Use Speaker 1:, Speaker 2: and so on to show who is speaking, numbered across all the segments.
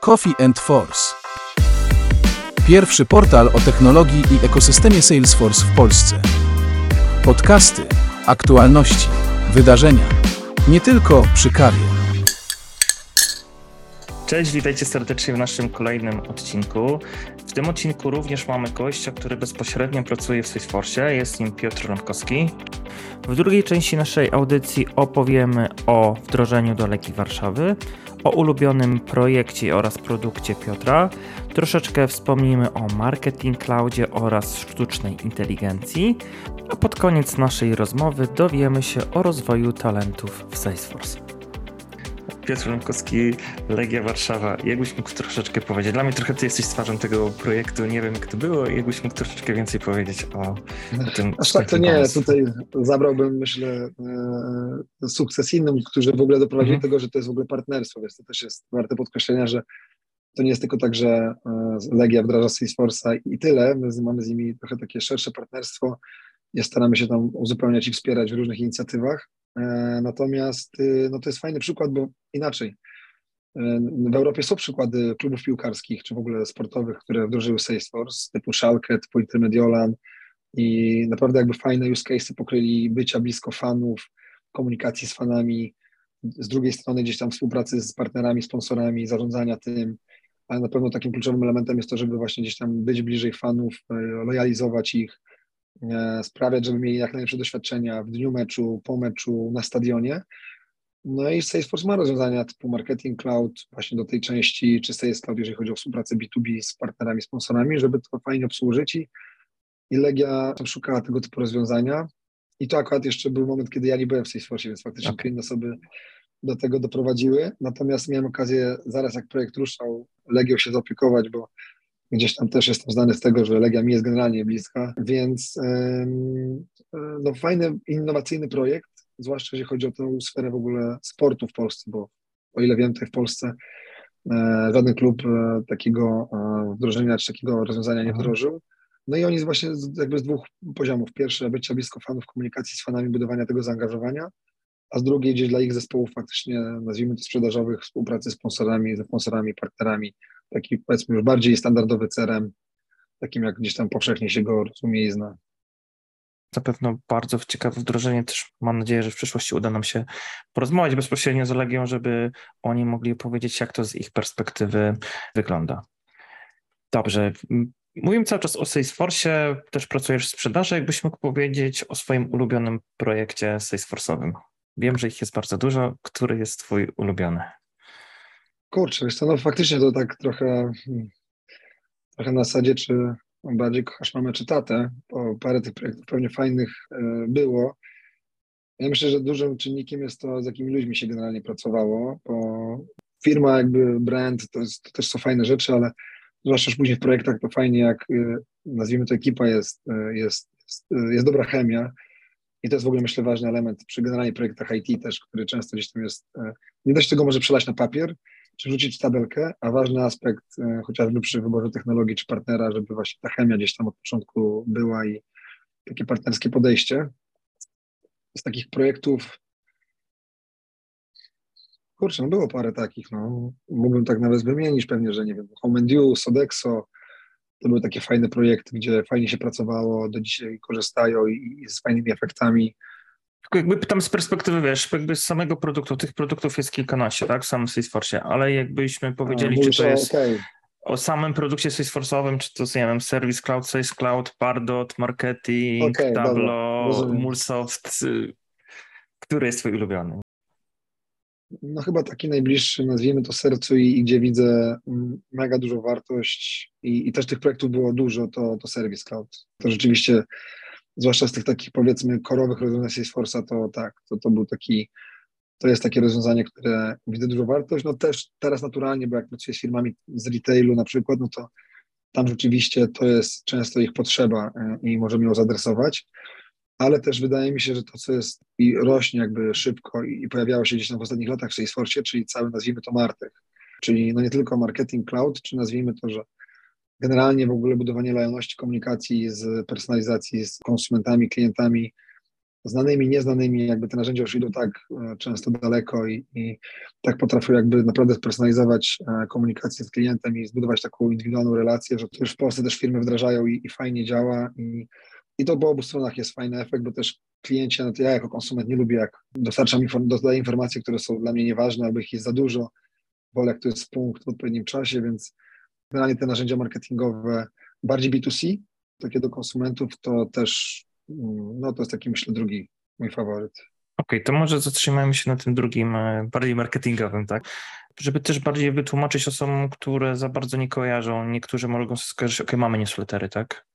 Speaker 1: Coffee and Force. Pierwszy portal o technologii i ekosystemie Salesforce w Polsce. Podcasty, aktualności, wydarzenia. Nie tylko przy kawie.
Speaker 2: Cześć, witajcie serdecznie w naszym kolejnym odcinku. W tym odcinku również mamy gościa, który bezpośrednio pracuje w Salesforce. Jest nim Piotr Rąkowski. W drugiej części naszej audycji opowiemy o wdrożeniu do Leki Warszawy, o ulubionym projekcie oraz produkcie Piotra. Troszeczkę wspomnimy o marketing cloudzie oraz sztucznej inteligencji. A pod koniec naszej rozmowy dowiemy się o rozwoju talentów w Salesforce. Piotr Lemkowski, Legia Warszawa. Jakbyś mógł troszeczkę powiedzieć? Dla mnie trochę ty jesteś twarzą tego projektu, nie wiem jak to było. Jakbyś mógł troszeczkę więcej powiedzieć o, o tym?
Speaker 3: Aż tak to nie, pomysł. tutaj zabrałbym myślę e, sukces innym, którzy w ogóle doprowadzili mhm. do tego, że to jest w ogóle partnerstwo, więc to też jest warte podkreślenia, że to nie jest tylko tak, że e, Legia wdraża Salesforce'a i tyle, my mamy z nimi trochę takie szersze partnerstwo, i staramy się tam uzupełniać i wspierać w różnych inicjatywach. E, natomiast y, no to jest fajny przykład, bo inaczej. E, w Europie są przykłady klubów piłkarskich, czy w ogóle sportowych, które wdrożyły Salesforce, typu Schalke, typu Intermediolan i naprawdę jakby fajne use cases pokryli bycia blisko fanów, komunikacji z fanami, z drugiej strony gdzieś tam współpracy z partnerami, sponsorami, zarządzania tym, ale na pewno takim kluczowym elementem jest to, żeby właśnie gdzieś tam być bliżej fanów, e, lojalizować ich, sprawiać, żeby mieli jak najlepsze doświadczenia w dniu meczu, po meczu, na stadionie. No i Salesforce ma rozwiązania typu marketing cloud właśnie do tej części, czy Sales Cloud, jeżeli chodzi o współpracę B2B z partnerami, sponsorami, żeby to fajnie obsłużyć i, i Legia szukała tego typu rozwiązania. I to akurat jeszcze był moment, kiedy ja nie byłem w Salesforce, więc faktycznie okay. inne osoby do tego doprowadziły. Natomiast miałem okazję zaraz jak projekt ruszał, Legią się zaopiekować, bo Gdzieś tam też jestem znany z tego, że Legia mi jest generalnie bliska, więc no, fajny, innowacyjny projekt, zwłaszcza jeżeli chodzi o tę sferę w ogóle sportu w Polsce, bo o ile wiem, tutaj w Polsce e, żaden klub e, takiego e, wdrożenia czy takiego rozwiązania nie wdrożył. No i oni właśnie jakby z dwóch poziomów. Pierwsze, bycia blisko fanów, komunikacji z fanami, budowania tego zaangażowania, a z drugiej gdzieś dla ich zespołów faktycznie, nazwijmy to sprzedażowych, współpracy z sponsorami, ze sponsorami, partnerami, taki powiedzmy już bardziej standardowy CRM, takim jak gdzieś tam powszechnie się go rozumie i zna.
Speaker 2: Na pewno bardzo ciekawe wdrożenie. Też mam nadzieję, że w przyszłości uda nam się porozmawiać bezpośrednio z Legią, żeby oni mogli opowiedzieć, jak to z ich perspektywy wygląda. Dobrze. Mówimy cały czas o Salesforce, też pracujesz w sprzedaży. Jakbyś mógł powiedzieć o swoim ulubionym projekcie Salesforce'owym? Wiem, że ich jest bardzo dużo. Który jest Twój ulubiony?
Speaker 3: Kurczę, wiesz co, no faktycznie to tak trochę, trochę na zasadzie, czy bardziej kochasz mamę czy tatę, bo parę tych projektów pewnie fajnych e, było. Ja myślę, że dużym czynnikiem jest to, z jakimi ludźmi się generalnie pracowało, bo firma, jakby brand, to, jest, to też są fajne rzeczy, ale zwłaszcza już później w projektach to fajnie, jak e, nazwijmy to ekipa jest, e, jest, jest, jest dobra chemia, i to jest w ogóle, myślę, ważny element przy generalnie projektach IT też, który często gdzieś tam jest, nie da się tego może przelać na papier, czy rzucić tabelkę, a ważny aspekt e, chociażby przy wyborze technologii czy partnera, żeby właśnie ta chemia gdzieś tam od początku była i takie partnerskie podejście. Z takich projektów, kurczę, no było parę takich, no. Mógłbym tak nawet wymienić pewnie, że nie wiem, Home and You, Sodexo, to były takie fajne projekty, gdzie fajnie się pracowało, do dzisiaj korzystają i, i z fajnymi efektami
Speaker 2: jakby pytam z perspektywy, wiesz, jakby z samego produktu, tych produktów jest kilkanaście, tak, w samym Salesforce, ale jakbyśmy powiedzieli, A, czy to jest okay. o samym produkcie Salesforce'owym, czy to jest, nie wiem, Service Cloud, Sales Cloud, Pardot, Marketing, okay, Tableau, Mulsoft, y, który jest twój ulubiony?
Speaker 3: No chyba taki najbliższy, nazwijmy to sercu i, i gdzie widzę mm, mega dużą wartość i, i też tych projektów było dużo, to, to Service Cloud. To rzeczywiście zwłaszcza z tych takich powiedzmy korowych rozwiązań Salesforce'a, to tak, to, to był taki, to jest takie rozwiązanie, które widzę dużo wartość. No też teraz naturalnie, bo jak pracuję z firmami z retailu na przykład, no to tam rzeczywiście to jest często ich potrzeba e, i możemy ją zadresować, ale też wydaje mi się, że to, co jest i rośnie jakby szybko i pojawiało się gdzieś tam w ostatnich latach w Salesforce, czyli cały, nazwijmy to Martech, czyli no nie tylko marketing cloud, czy nazwijmy to, że generalnie w ogóle budowanie lojalności komunikacji z personalizacji z konsumentami, klientami, znanymi, nieznanymi, jakby te narzędzia już idą tak e, często daleko i, i tak potrafią jakby naprawdę spersonalizować e, komunikację z klientem i zbudować taką indywidualną relację, że to już w Polsce też firmy wdrażają i, i fajnie działa i, i to po obu stronach jest fajny efekt, bo też klienci, no to ja jako konsument nie lubię, jak dostarczam, dodaję informacje, które są dla mnie nieważne albo ich jest za dużo, wolę jak to jest punkt w odpowiednim czasie, więc generalnie te narzędzia marketingowe bardziej B2C, takie do konsumentów, to też no to jest taki myślę drugi mój faworyt.
Speaker 2: Okej, okay, to może zatrzymajmy się na tym drugim, e, bardziej marketingowym, tak? Żeby też bardziej wytłumaczyć osobom, które za bardzo nie kojarzą, niektórzy mogą skojarzyć, ok, mamy newslettery, tak?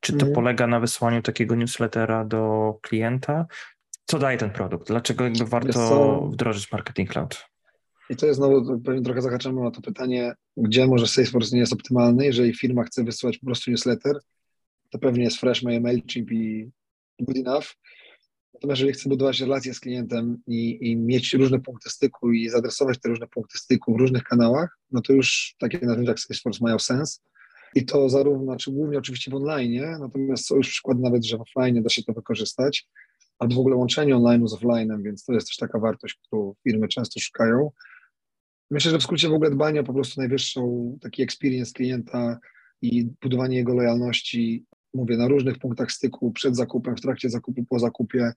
Speaker 2: Czy to mm. polega na wysłaniu takiego newslettera do klienta? Co daje ten produkt? Dlaczego jakby warto wdrożyć Marketing Cloud?
Speaker 3: I to jest znowu, pewnie trochę zahaczamy na to pytanie, gdzie może Salesforce nie jest optymalny, jeżeli firma chce wysyłać po prostu newsletter, to pewnie jest Freshmail, MailChimp i good enough. Natomiast jeżeli chcę budować relacje z klientem i, i, mieć różne punkty styku i zadresować te różne punkty styku w różnych kanałach, no to już takie narzędzia jak Salesforce mają sens. I to zarówno, czy głównie oczywiście w online, natomiast są już przykłady nawet, że w offline da się to wykorzystać, albo w ogóle łączenie online z offline'em, więc to jest też taka wartość, którą firmy często szukają. Myślę, że w skrócie w ogóle dbanie o po prostu najwyższą taki experience klienta i budowanie jego lojalności mówię, na różnych punktach styku, przed zakupem, w trakcie zakupu, po zakupie,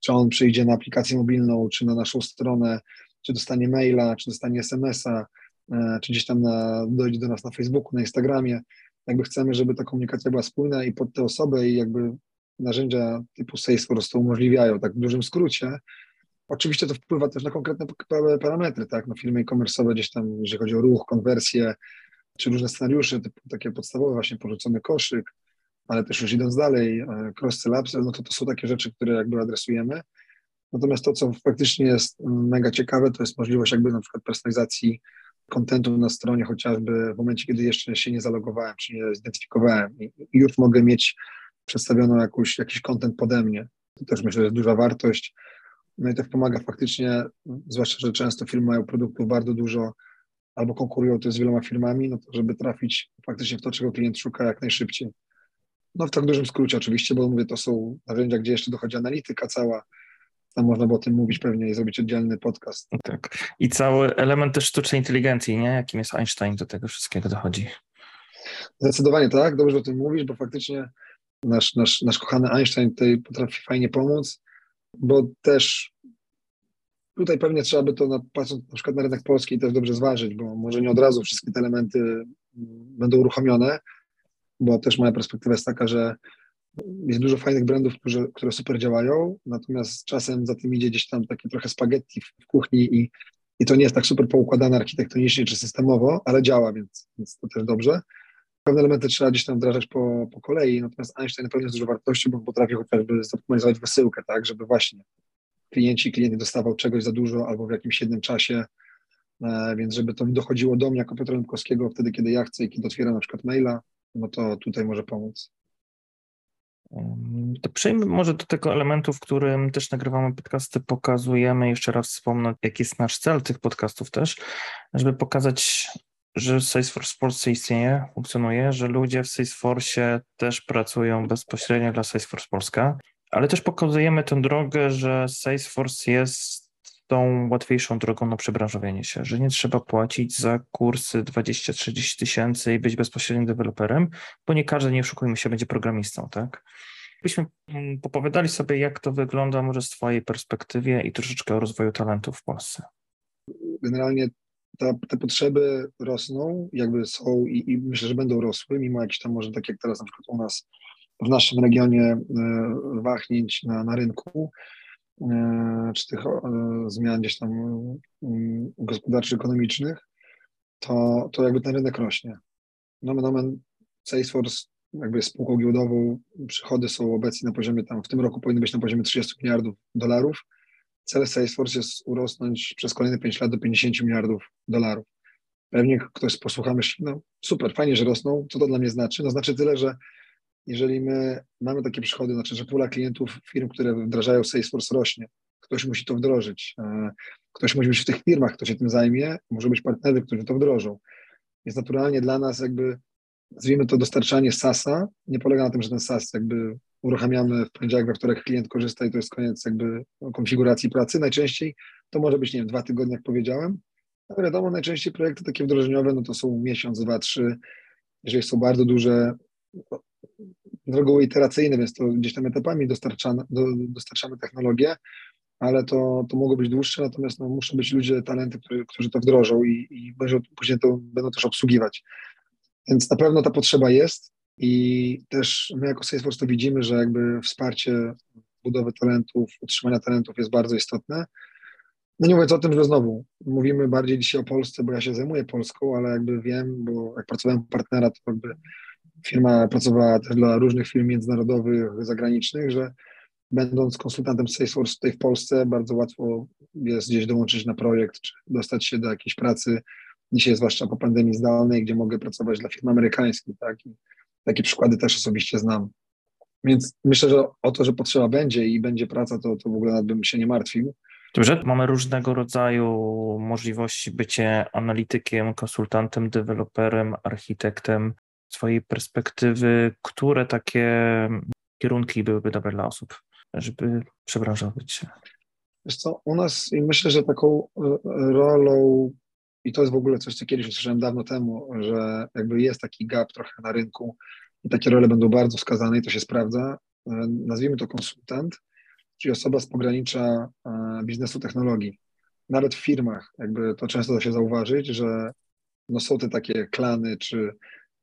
Speaker 3: czy on przyjdzie na aplikację mobilną, czy na naszą stronę, czy dostanie maila, czy dostanie SMS-a, e, czy gdzieś tam na, dojdzie do nas na Facebooku, na Instagramie. Jakby chcemy, żeby ta komunikacja była spójna i pod tę osobę i jakby narzędzia typu Salesforce to umożliwiają, tak w dużym skrócie. Oczywiście to wpływa też na konkretne parametry, tak, no firmy e-commerce'owe gdzieś tam, jeżeli chodzi o ruch, konwersję, czy różne scenariusze, typu takie podstawowe właśnie porzucony koszyk, ale też już idąc dalej, e, cross-sell, upsell, no to to są takie rzeczy, które jakby adresujemy. Natomiast to, co faktycznie jest mm, mega ciekawe, to jest możliwość jakby na przykład personalizacji kontentu na stronie, chociażby w momencie, kiedy jeszcze się nie zalogowałem, czy nie zidentyfikowałem i, już mogę mieć przedstawioną jakąś, jakiś kontent pode mnie. To też myślę, że jest duża wartość. No i to pomaga faktycznie, zwłaszcza, że często firmy mają produktów bardzo dużo albo konkurują też z wieloma firmami, no to żeby trafić faktycznie w to, czego klient szuka jak najszybciej. No w tak dużym skrócie oczywiście, bo mówię, to są narzędzia, gdzie jeszcze dochodzi analityka cała, tam można by o tym mówić pewnie i zrobić oddzielny podcast.
Speaker 2: Tak. I cały element też sztucznej inteligencji, nie? Jakim jest Einstein do tego wszystkiego dochodzi.
Speaker 3: Zdecydowanie tak, dobrze o tym mówisz, bo faktycznie nasz, nasz, nasz kochany Einstein tutaj potrafi fajnie pomóc, bo też tutaj pewnie trzeba by to, na, patrząc na przykład na rynek polski, też dobrze zważyć, bo może nie od razu wszystkie te elementy będą uruchomione, bo też moja perspektywa jest taka, że jest dużo fajnych brandów, które, które super działają, natomiast czasem za tym idzie gdzieś tam takie trochę spaghetti w, w kuchni i, i to nie jest tak super poukładane architektonicznie czy systemowo, ale działa, więc, więc to też dobrze. Pewne elementy trzeba gdzieś tam wdrażać po, po kolei, natomiast Einstein pewnie jest dużo wartości, bo potrafi chociażby zoptymalizować wysyłkę, tak, żeby właśnie klienci, klient dostawał czegoś za dużo albo w jakimś jednym czasie, e, więc żeby to dochodziło do mnie jako Piotra Lempkowskiego wtedy, kiedy ja chcę i kiedy otwieram na przykład maila, no to tutaj może pomóc.
Speaker 2: To przejdźmy może do tego elementu, w którym też nagrywamy podcasty, pokazujemy, jeszcze raz wspomnę, jaki jest nasz cel tych podcastów też, żeby pokazać, że Salesforce Polsce istnieje, funkcjonuje, że ludzie w Salesforce też pracują bezpośrednio dla Salesforce Polska, ale też pokazujemy tę drogę, że Salesforce jest tą łatwiejszą drogą na przebranżowienie się, że nie trzeba płacić za kursy 20-30 tysięcy i być bezpośrednim deweloperem, bo nie każdy, nie oszukujmy się, będzie programistą, tak? Byśmy mm, popowiadali sobie, jak to wygląda może z Twojej perspektywy i troszeczkę o rozwoju talentów w Polsce.
Speaker 3: Generalnie ta, te potrzeby rosną, jakby są i, i, myślę, że będą rosły, mimo jakichś tam może tak jak teraz na przykład u nas w naszym regionie e, wahnięć na, na rynku. E, czy tych e, zmian gdzieś tam mm, gospodarczych, ekonomicznych, to, to jakby ten rynek rośnie. Nomen omen Salesforce jakby spółką giełdową, przychody są obecnie na poziomie tam, w tym roku powinny być na poziomie 30 miliardów dolarów. Cel Salesforce jest urosnąć przez kolejne 5 lat do 50 miliardów dolarów. Pewnie ktoś posłucha myśli, no super, fajnie, że rosną, co to dla mnie znaczy? No znaczy tyle, że jeżeli my mamy takie przychody, znaczy, że pula klientów firm, które wdrażają Salesforce rośnie, ktoś musi to wdrożyć, e, ktoś musi być w tych firmach, kto się tym zajmie, może być partnerzy, którzy to wdrożą. Więc naturalnie dla nas jakby, nazwijmy to dostarczanie SaaS-a, nie polega na tym, że ten SaaS jakby uruchamiamy w poniedziałek, we wtorek klient korzysta i to jest koniec jakby konfiguracji pracy. Najczęściej to może być, nie wiem, dwa tygodnie, jak powiedziałem, ale wiadomo, najczęściej projekty takie wdrożeniowe, no to są miesiąc, dwa, trzy, jeżeli są bardzo duże, z reguły iteracyjne, więc to gdzieś tam etapami dostarczamy, do, dostarczamy technologię, ale to, to mogą być dłuższe, natomiast no, muszą być ludzie, talenty, którzy, którzy to wdrożą i, i później to będą też obsługiwać. Więc na pewno ta potrzeba jest i też my jako Salesforce to widzimy, że jakby wsparcie budowy talentów, utrzymania talentów jest bardzo istotne. No nie mówiąc o tym, że znowu mówimy bardziej dzisiaj o Polsce, bo ja się zajmuję Polską, ale jakby wiem, bo jak pracowałem partnera, to jakby firma pracowała też dla różnych firm międzynarodowych, zagranicznych, że będąc konsultantem Salesforce tutaj w Polsce, bardzo łatwo jest gdzieś dołączyć na projekt, czy dostać się do jakiejś pracy, dzisiaj zwłaszcza po pandemii zdalnej, gdzie mogę pracować dla firm amerykańskich, tak? Takie przykłady też osobiście znam. Więc myślę, że o to, że potrzeba będzie i będzie praca, to, to w ogóle nawet bym się nie martwił.
Speaker 2: Dobrze, mamy różnego rodzaju możliwości bycie analitykiem, konsultantem, deweloperem, architektem. Z swojej perspektywy, które takie kierunki byłyby dobre dla osób, żeby przebranżowić się?
Speaker 3: Wiesz co, u nas myślę, że taką e, rolą, i to jest w ogóle coś, co kiedyś usłyszałem dawno temu, że jakby jest taki gap trochę na rynku i takie role będą bardzo wskazane i to się sprawdza. E, nazwijmy to konsultant, czyli osoba z pogranicza e, biznesu technologii. Nawet w firmach, jakby to często da się zauważyć, że no są te takie klany czy,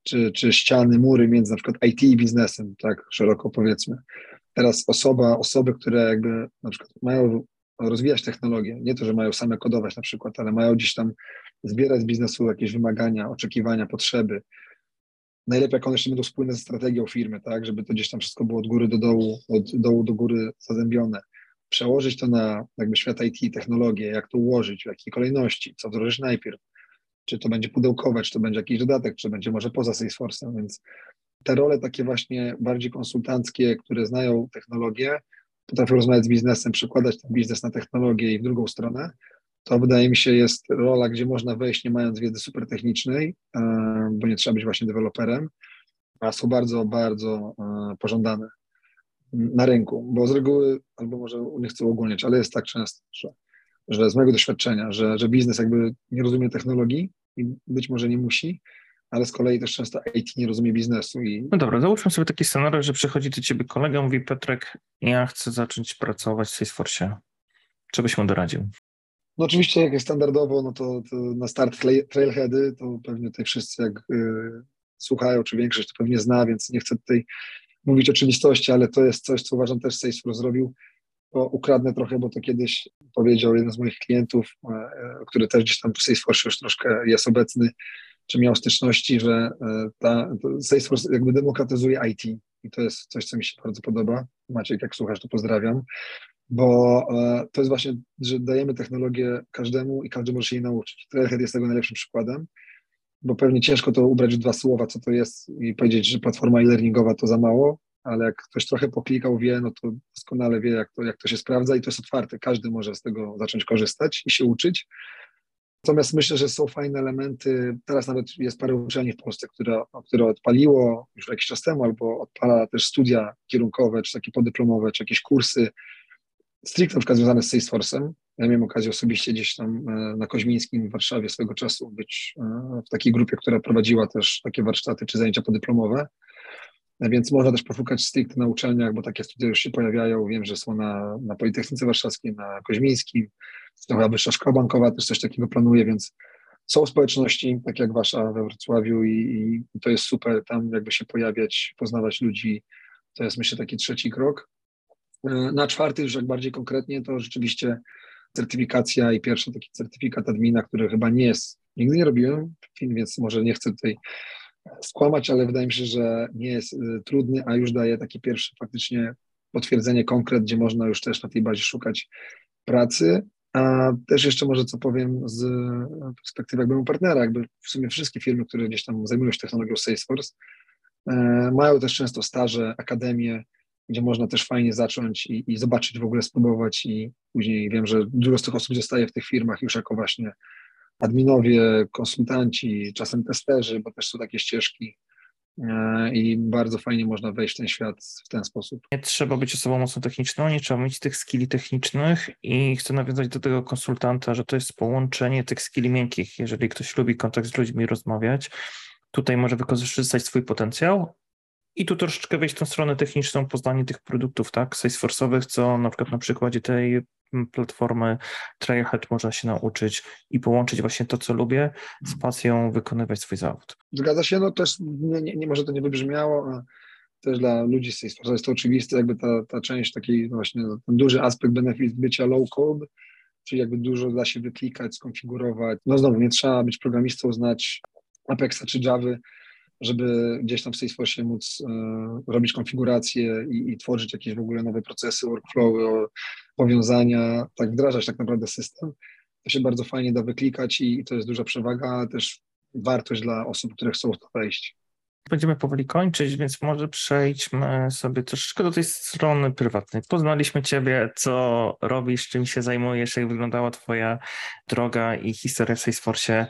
Speaker 3: czy, czy ściany, mury między na przykład IT i biznesem, tak szeroko powiedzmy. Teraz osoba, osoby, które jakby na przykład mają rozwijać technologię, nie to, że mają same kodować na przykład, ale mają gdzieś tam zbierać z biznesu jakieś wymagania, oczekiwania, potrzeby. Najlepiej, jak one jeszcze będą spójne ze strategią firmy, tak, żeby to gdzieś tam wszystko było od góry do dołu, od dołu do góry zazębione. Przełożyć to na jakby świat IT, technologię, jak to ułożyć, w jakiej kolejności, co wdrożyć najpierw, czy to będzie pudełkowe, czy to będzie jakiś dodatek, czy to będzie może poza Salesforce'em, więc te role takie właśnie bardziej konsultanckie, które znają technologię, potrafią rozmawiać z biznesem, przekładać ten biznes na technologię i w drugą stronę, to wydaje mi się jest rola, gdzie można wejść nie mając wiedzy super technicznej, e, bo nie trzeba być właśnie deweloperem, a są bardzo, bardzo e, pożądane na rynku, bo z reguły, albo może nie chcę ogólniać, ale jest tak często, że, że z mojego doświadczenia, że, że biznes jakby nie rozumie technologii i być może nie musi, ale z kolei też często IT nie rozumie biznesu. I...
Speaker 2: No dobra, załóżmy sobie taki scenariusz, że przychodzi do ciebie kolega, mówi Piotrek, ja chcę zacząć pracować w Salesforce. Co byś mu doradził?
Speaker 3: No oczywiście jak jest standardowo, no to, to na start trailheady, to pewnie tutaj wszyscy jak y, słuchają, czy większość to pewnie zna, więc nie chcę tutaj mówić oczywistości, ale to jest coś, co uważam też Salesforce zrobił. To ukradnę trochę, bo to kiedyś powiedział jeden z moich klientów, e, e, który też gdzieś tam w Salesforce już troszkę jest obecny, czy miał styczności, że e, ta, Salesforce jakby demokratyzuje IT i to jest coś, co mi się bardzo podoba. Maciek, jak słuchasz, to pozdrawiam, bo e, to jest właśnie, że dajemy technologię każdemu i każdy może się jej nauczyć. Trailhead jest tego najlepszym przykładem, bo pewnie ciężko to ubrać w dwa słowa, co to jest i powiedzieć, że platforma e-learningowa to za mało, ale jak ktoś trochę poklikał, wie, no to doskonale wie, jak to, jak to się sprawdza i to jest otwarte. Każdy może z tego zacząć korzystać i się uczyć. Natomiast myślę, że są fajne elementy. Teraz nawet jest parę uczelni w Polsce, które, które odpaliło już jakiś czas temu, albo odpala też studia kierunkowe, czy takie podyplomowe, czy jakieś kursy stricte na przykład związane z Salesforce'em. Ja miałem okazję osobiście gdzieś tam e, na Koźmińskim w Warszawie swego czasu być e, w takiej grupie, która prowadziła też takie warsztaty czy zajęcia podyplomowe. E, więc można też poszukać stricte na uczelniach, bo takie studia już się pojawiają. Wiem, że są na, na Politechnice Warszawskiej, na Koźmińskim, Chyba Wyższa Szkoła Bankowa też coś takiego planuje, więc są społeczności, tak jak wasza we Wrocławiu i, i to jest super, tam jakby się pojawiać, poznawać ludzi, to jest myślę taki trzeci krok. E, na czwarty już jak bardziej konkretnie to rzeczywiście certyfikacja i pierwszy taki certyfikat admina, który chyba nie jest, nigdy nie robiłem, więc może nie chcę tutaj skłamać, ale wydaje mi się, że nie jest e, trudny, a już daje takie pierwsze faktycznie potwierdzenie konkret, gdzie można już też na tej bazie szukać pracy. A też jeszcze może co powiem z perspektywy jakby partnera, jakby w sumie wszystkie firmy, które gdzieś tam zajmują się technologią Salesforce, e, mają też często staże, akademie, gdzie można też fajnie zacząć i, i, zobaczyć w ogóle, spróbować i później wiem, że dużo z tych osób zostaje w tych firmach już jako właśnie adminowie, konsultanci, czasem testerzy, bo też są takie ścieżki. e, i bardzo fajnie można wejść w ten świat w ten sposób.
Speaker 2: Nie trzeba być osobą mocno techniczną, nie trzeba mieć tych skilli technicznych i chcę nawiązać do tego konsultanta, że to jest połączenie tych skilli miękkich. Jeżeli ktoś lubi kontakt z ludźmi, rozmawiać, tutaj może wykorzystać swój potencjał, i tu troszeczkę wejść w tą stronę techniczną, poznanie tych produktów, tak, Salesforce'owych, co na przykład na przykładzie tej mm, platformy Trailhead można się nauczyć i połączyć właśnie to, co lubię, z pasją wykonywać swój zawód.
Speaker 3: Zgadza się, no też nie, nie, nie może to nie wybrzmiało, a też dla ludzi z Salesforce jest to oczywiste, jakby ta, ta część takiej właśnie, no, ten duży aspekt benefit bycia low code, czyli jakby dużo da się wyklikać, skonfigurować. No znowu, nie trzeba być programistą, znać Apexa czy Java, żeby gdzieś tam w Salesforce móc e, robić konfiguracje i, i, tworzyć jakieś w ogóle nowe procesy, workflowy, powiązania, tak wdrażać tak naprawdę system. To się bardzo fajnie da wyklikać i, i to jest duża przewaga, ale też wartość dla osób, które chcą w to wejść.
Speaker 2: Będziemy powoli kończyć, więc może przejdźmy sobie troszeczkę do tej strony prywatnej. Poznaliśmy Ciebie, co robisz, czym się zajmujesz, jak wyglądała Twoja droga i historia w Salesforce.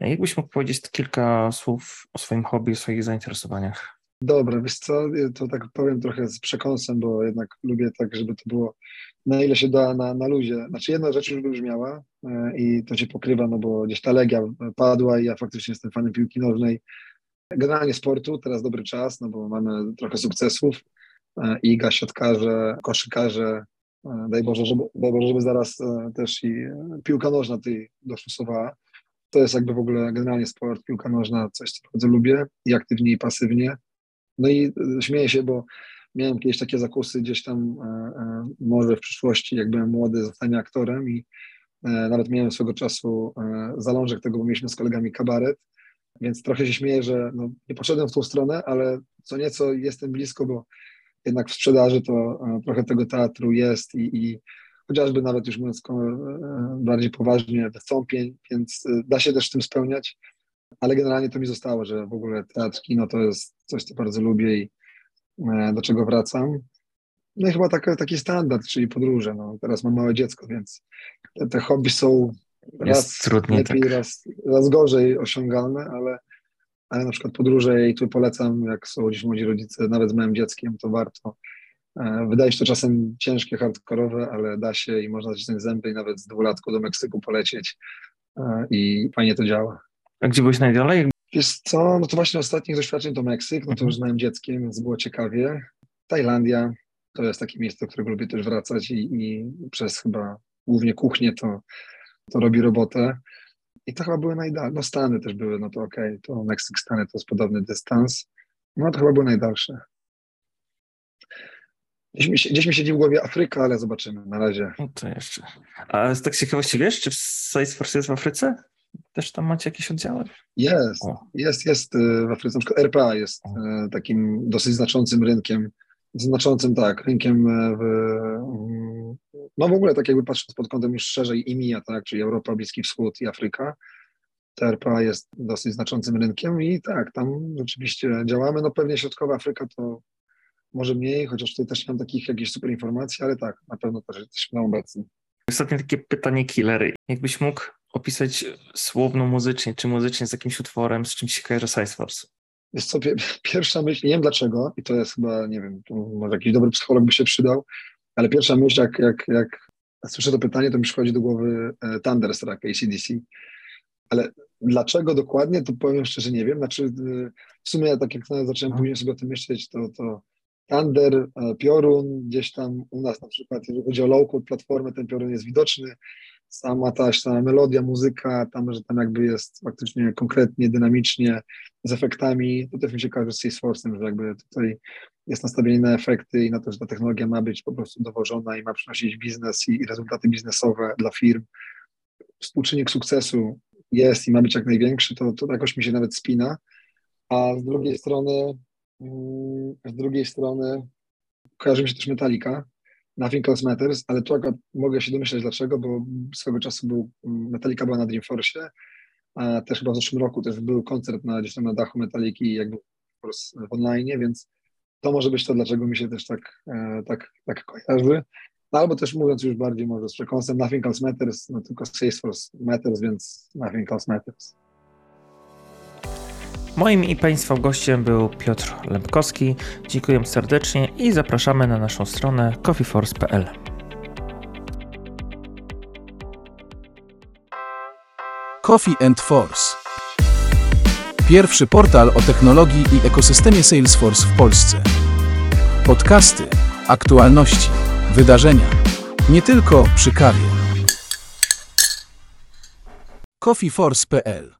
Speaker 2: Jakbyś mógł powiedzieć kilka słów o swoim hobby, o swoich zainteresowaniach?
Speaker 3: Dobra, wiesz co, to tak powiem trochę z przekąsem, bo jednak lubię tak, żeby to było na ile się da na, na luzie. Znaczy jedna rzecz już wybrzmiała e, i to się pokrywa, no bo gdzieś ta legia padła i ja faktycznie jestem fanem piłki nożnej Generalnie sportu, teraz dobry czas, no bo mamy trochę sukcesów. E, Iga, siatkarze, koszykarze, e, daj Boże, żeby, daj Boże, żeby zaraz e, też i piłka nożna tutaj dostosowała. To jest jakby w ogóle generalnie sport, piłka nożna, coś, co bardzo lubię i aktywnie, i pasywnie. No i śmieję się, bo miałem kiedyś takie zakusy gdzieś tam, może w przyszłości, jak byłem młody, zostanie aktorem i nawet miałem swego czasu zalążek tego, bo mieliśmy z kolegami kabaret więc trochę się śmieję, że no, nie poszedłem w tą stronę, ale co nieco jestem blisko, bo jednak w sprzedaży to e, trochę tego teatru jest i, i chociażby nawet już mówiąc e, bardziej poważnie, wystąpień, więc e, da się też tym spełniać, ale generalnie to mi zostało, że w ogóle teatr, kino to jest coś, co bardzo lubię i do czego wracam. No i chyba taki, taki standard, czyli podróże. No, teraz mam małe dziecko, więc te, te hobby są raz trudniej, lepiej, tak. raz, raz gorzej osiągalne, ale, ale na przykład podróże i tu polecam, jak są gdzieś młodzi rodzice, nawet z małym dzieckiem, to warto. E, wydaje się to czasem ciężkie, hardkorowe, ale da się i można zacisnąć zęby i nawet z dwulatku do Meksyku polecieć e, i fajnie to działa.
Speaker 2: A gdzie byłeś najdalej?
Speaker 3: Wiesz co, no to właśnie ostatnich doświadczeń to Meksyk, no to już z małym dzieckiem, więc było ciekawie. Tajlandia to jest takie miejsce, do którego lubię też wracać i, i przez chyba głównie kuchnię to to robi robotę. I to chyba były najdalsze. No Stany też były, no to okej, okay, to Meksyk, Stany to jest podobny dystans. No to chyba były najdalsze. Gdzieś mi, się, gdzieś mi siedzi w głowie Afryka, ale zobaczymy na razie.
Speaker 2: No to jeszcze. A z tak ciekawości wiesz, czy Salesforce jest w Afryce? Też tam macie jakieś oddziały?
Speaker 3: Jest, o. jest, jest y, w Afryce. Na przykład RPA jest o. Y, takim dosyć znaczącym rynkiem znaczącym tak, rynkiem e, w, no w ogóle tak jakby patrząc pod kątem już szerzej IMIA, tak, czyli Europa, Bliski Wschód i Afryka. TRPA jest dosyć znaczącym rynkiem i tak, tam rzeczywiście działamy. No pewnie Środkowa Afryka to może mniej, chociaż tutaj też nie mam takich jakichś super informacji, ale tak, na pewno też jesteśmy obecni.
Speaker 2: Ostatnie takie pytanie killery. Jakbyś mógł opisać słowno muzycznie, czy muzycznie z jakimś utworem, z czym się kojarzy Salesforce?
Speaker 3: Jest co, pierwsza myśl, nie wiem dlaczego, i to jest chyba, nie wiem, może jakiś dobry psycholog by się przydał, ale pierwsza myśl, jak, jak, jak słyszę to pytanie, to mi przychodzi do głowy e, Thunderstruck ACDC. Ale dlaczego dokładnie, to powiem szczerze, nie wiem. Znaczy, e, w sumie, tak jak zacząłem później sobie o tym myśleć, to, to Thunder, e, piorun, gdzieś tam u nas na przykład, jeżeli chodzi o low-code platformę, ten piorun jest widoczny sama ta sama melodia, muzyka, tam, że tam jakby jest faktycznie konkretnie, dynamicznie, z efektami, to też mi się kojarzy z Salesforce'em, że jakby tutaj jest nastawienie na efekty i na to, że ta technologia ma być po prostu dowożona i ma przynosić biznes i, i rezultaty biznesowe dla firm. Współczynnik sukcesu jest i ma być jak największy, to, to jakoś mi się nawet spina, a z drugiej strony mm, z drugiej strony kojarzy mi się też Metallica, Nothing Else Matters, ale tu akurat mogę się domyśleć dlaczego, bo swego czasu był, Metallica była na Dreamforce, a też chyba w zeszłym roku też był koncert na, gdzieś tam na dachu Metalliki jakby w online, więc to może być to, dlaczego mi się też tak, e, tak, tak kojarzy. No, albo też mówiąc już bardziej może z przekąsem, Nothing Else Matters, no tylko Salesforce Matters, więc Nothing Else Matters.
Speaker 2: Moim i Państwa gościem był Piotr Lempkowski. Dziękuję serdecznie i zapraszamy na naszą stronę coffeeforce.pl.
Speaker 1: Coffee and Force. Pierwszy portal o technologii i ekosystemie Salesforce w Polsce. Podcasty, aktualności, wydarzenia. Nie tylko przy kawie. coffeeforce.pl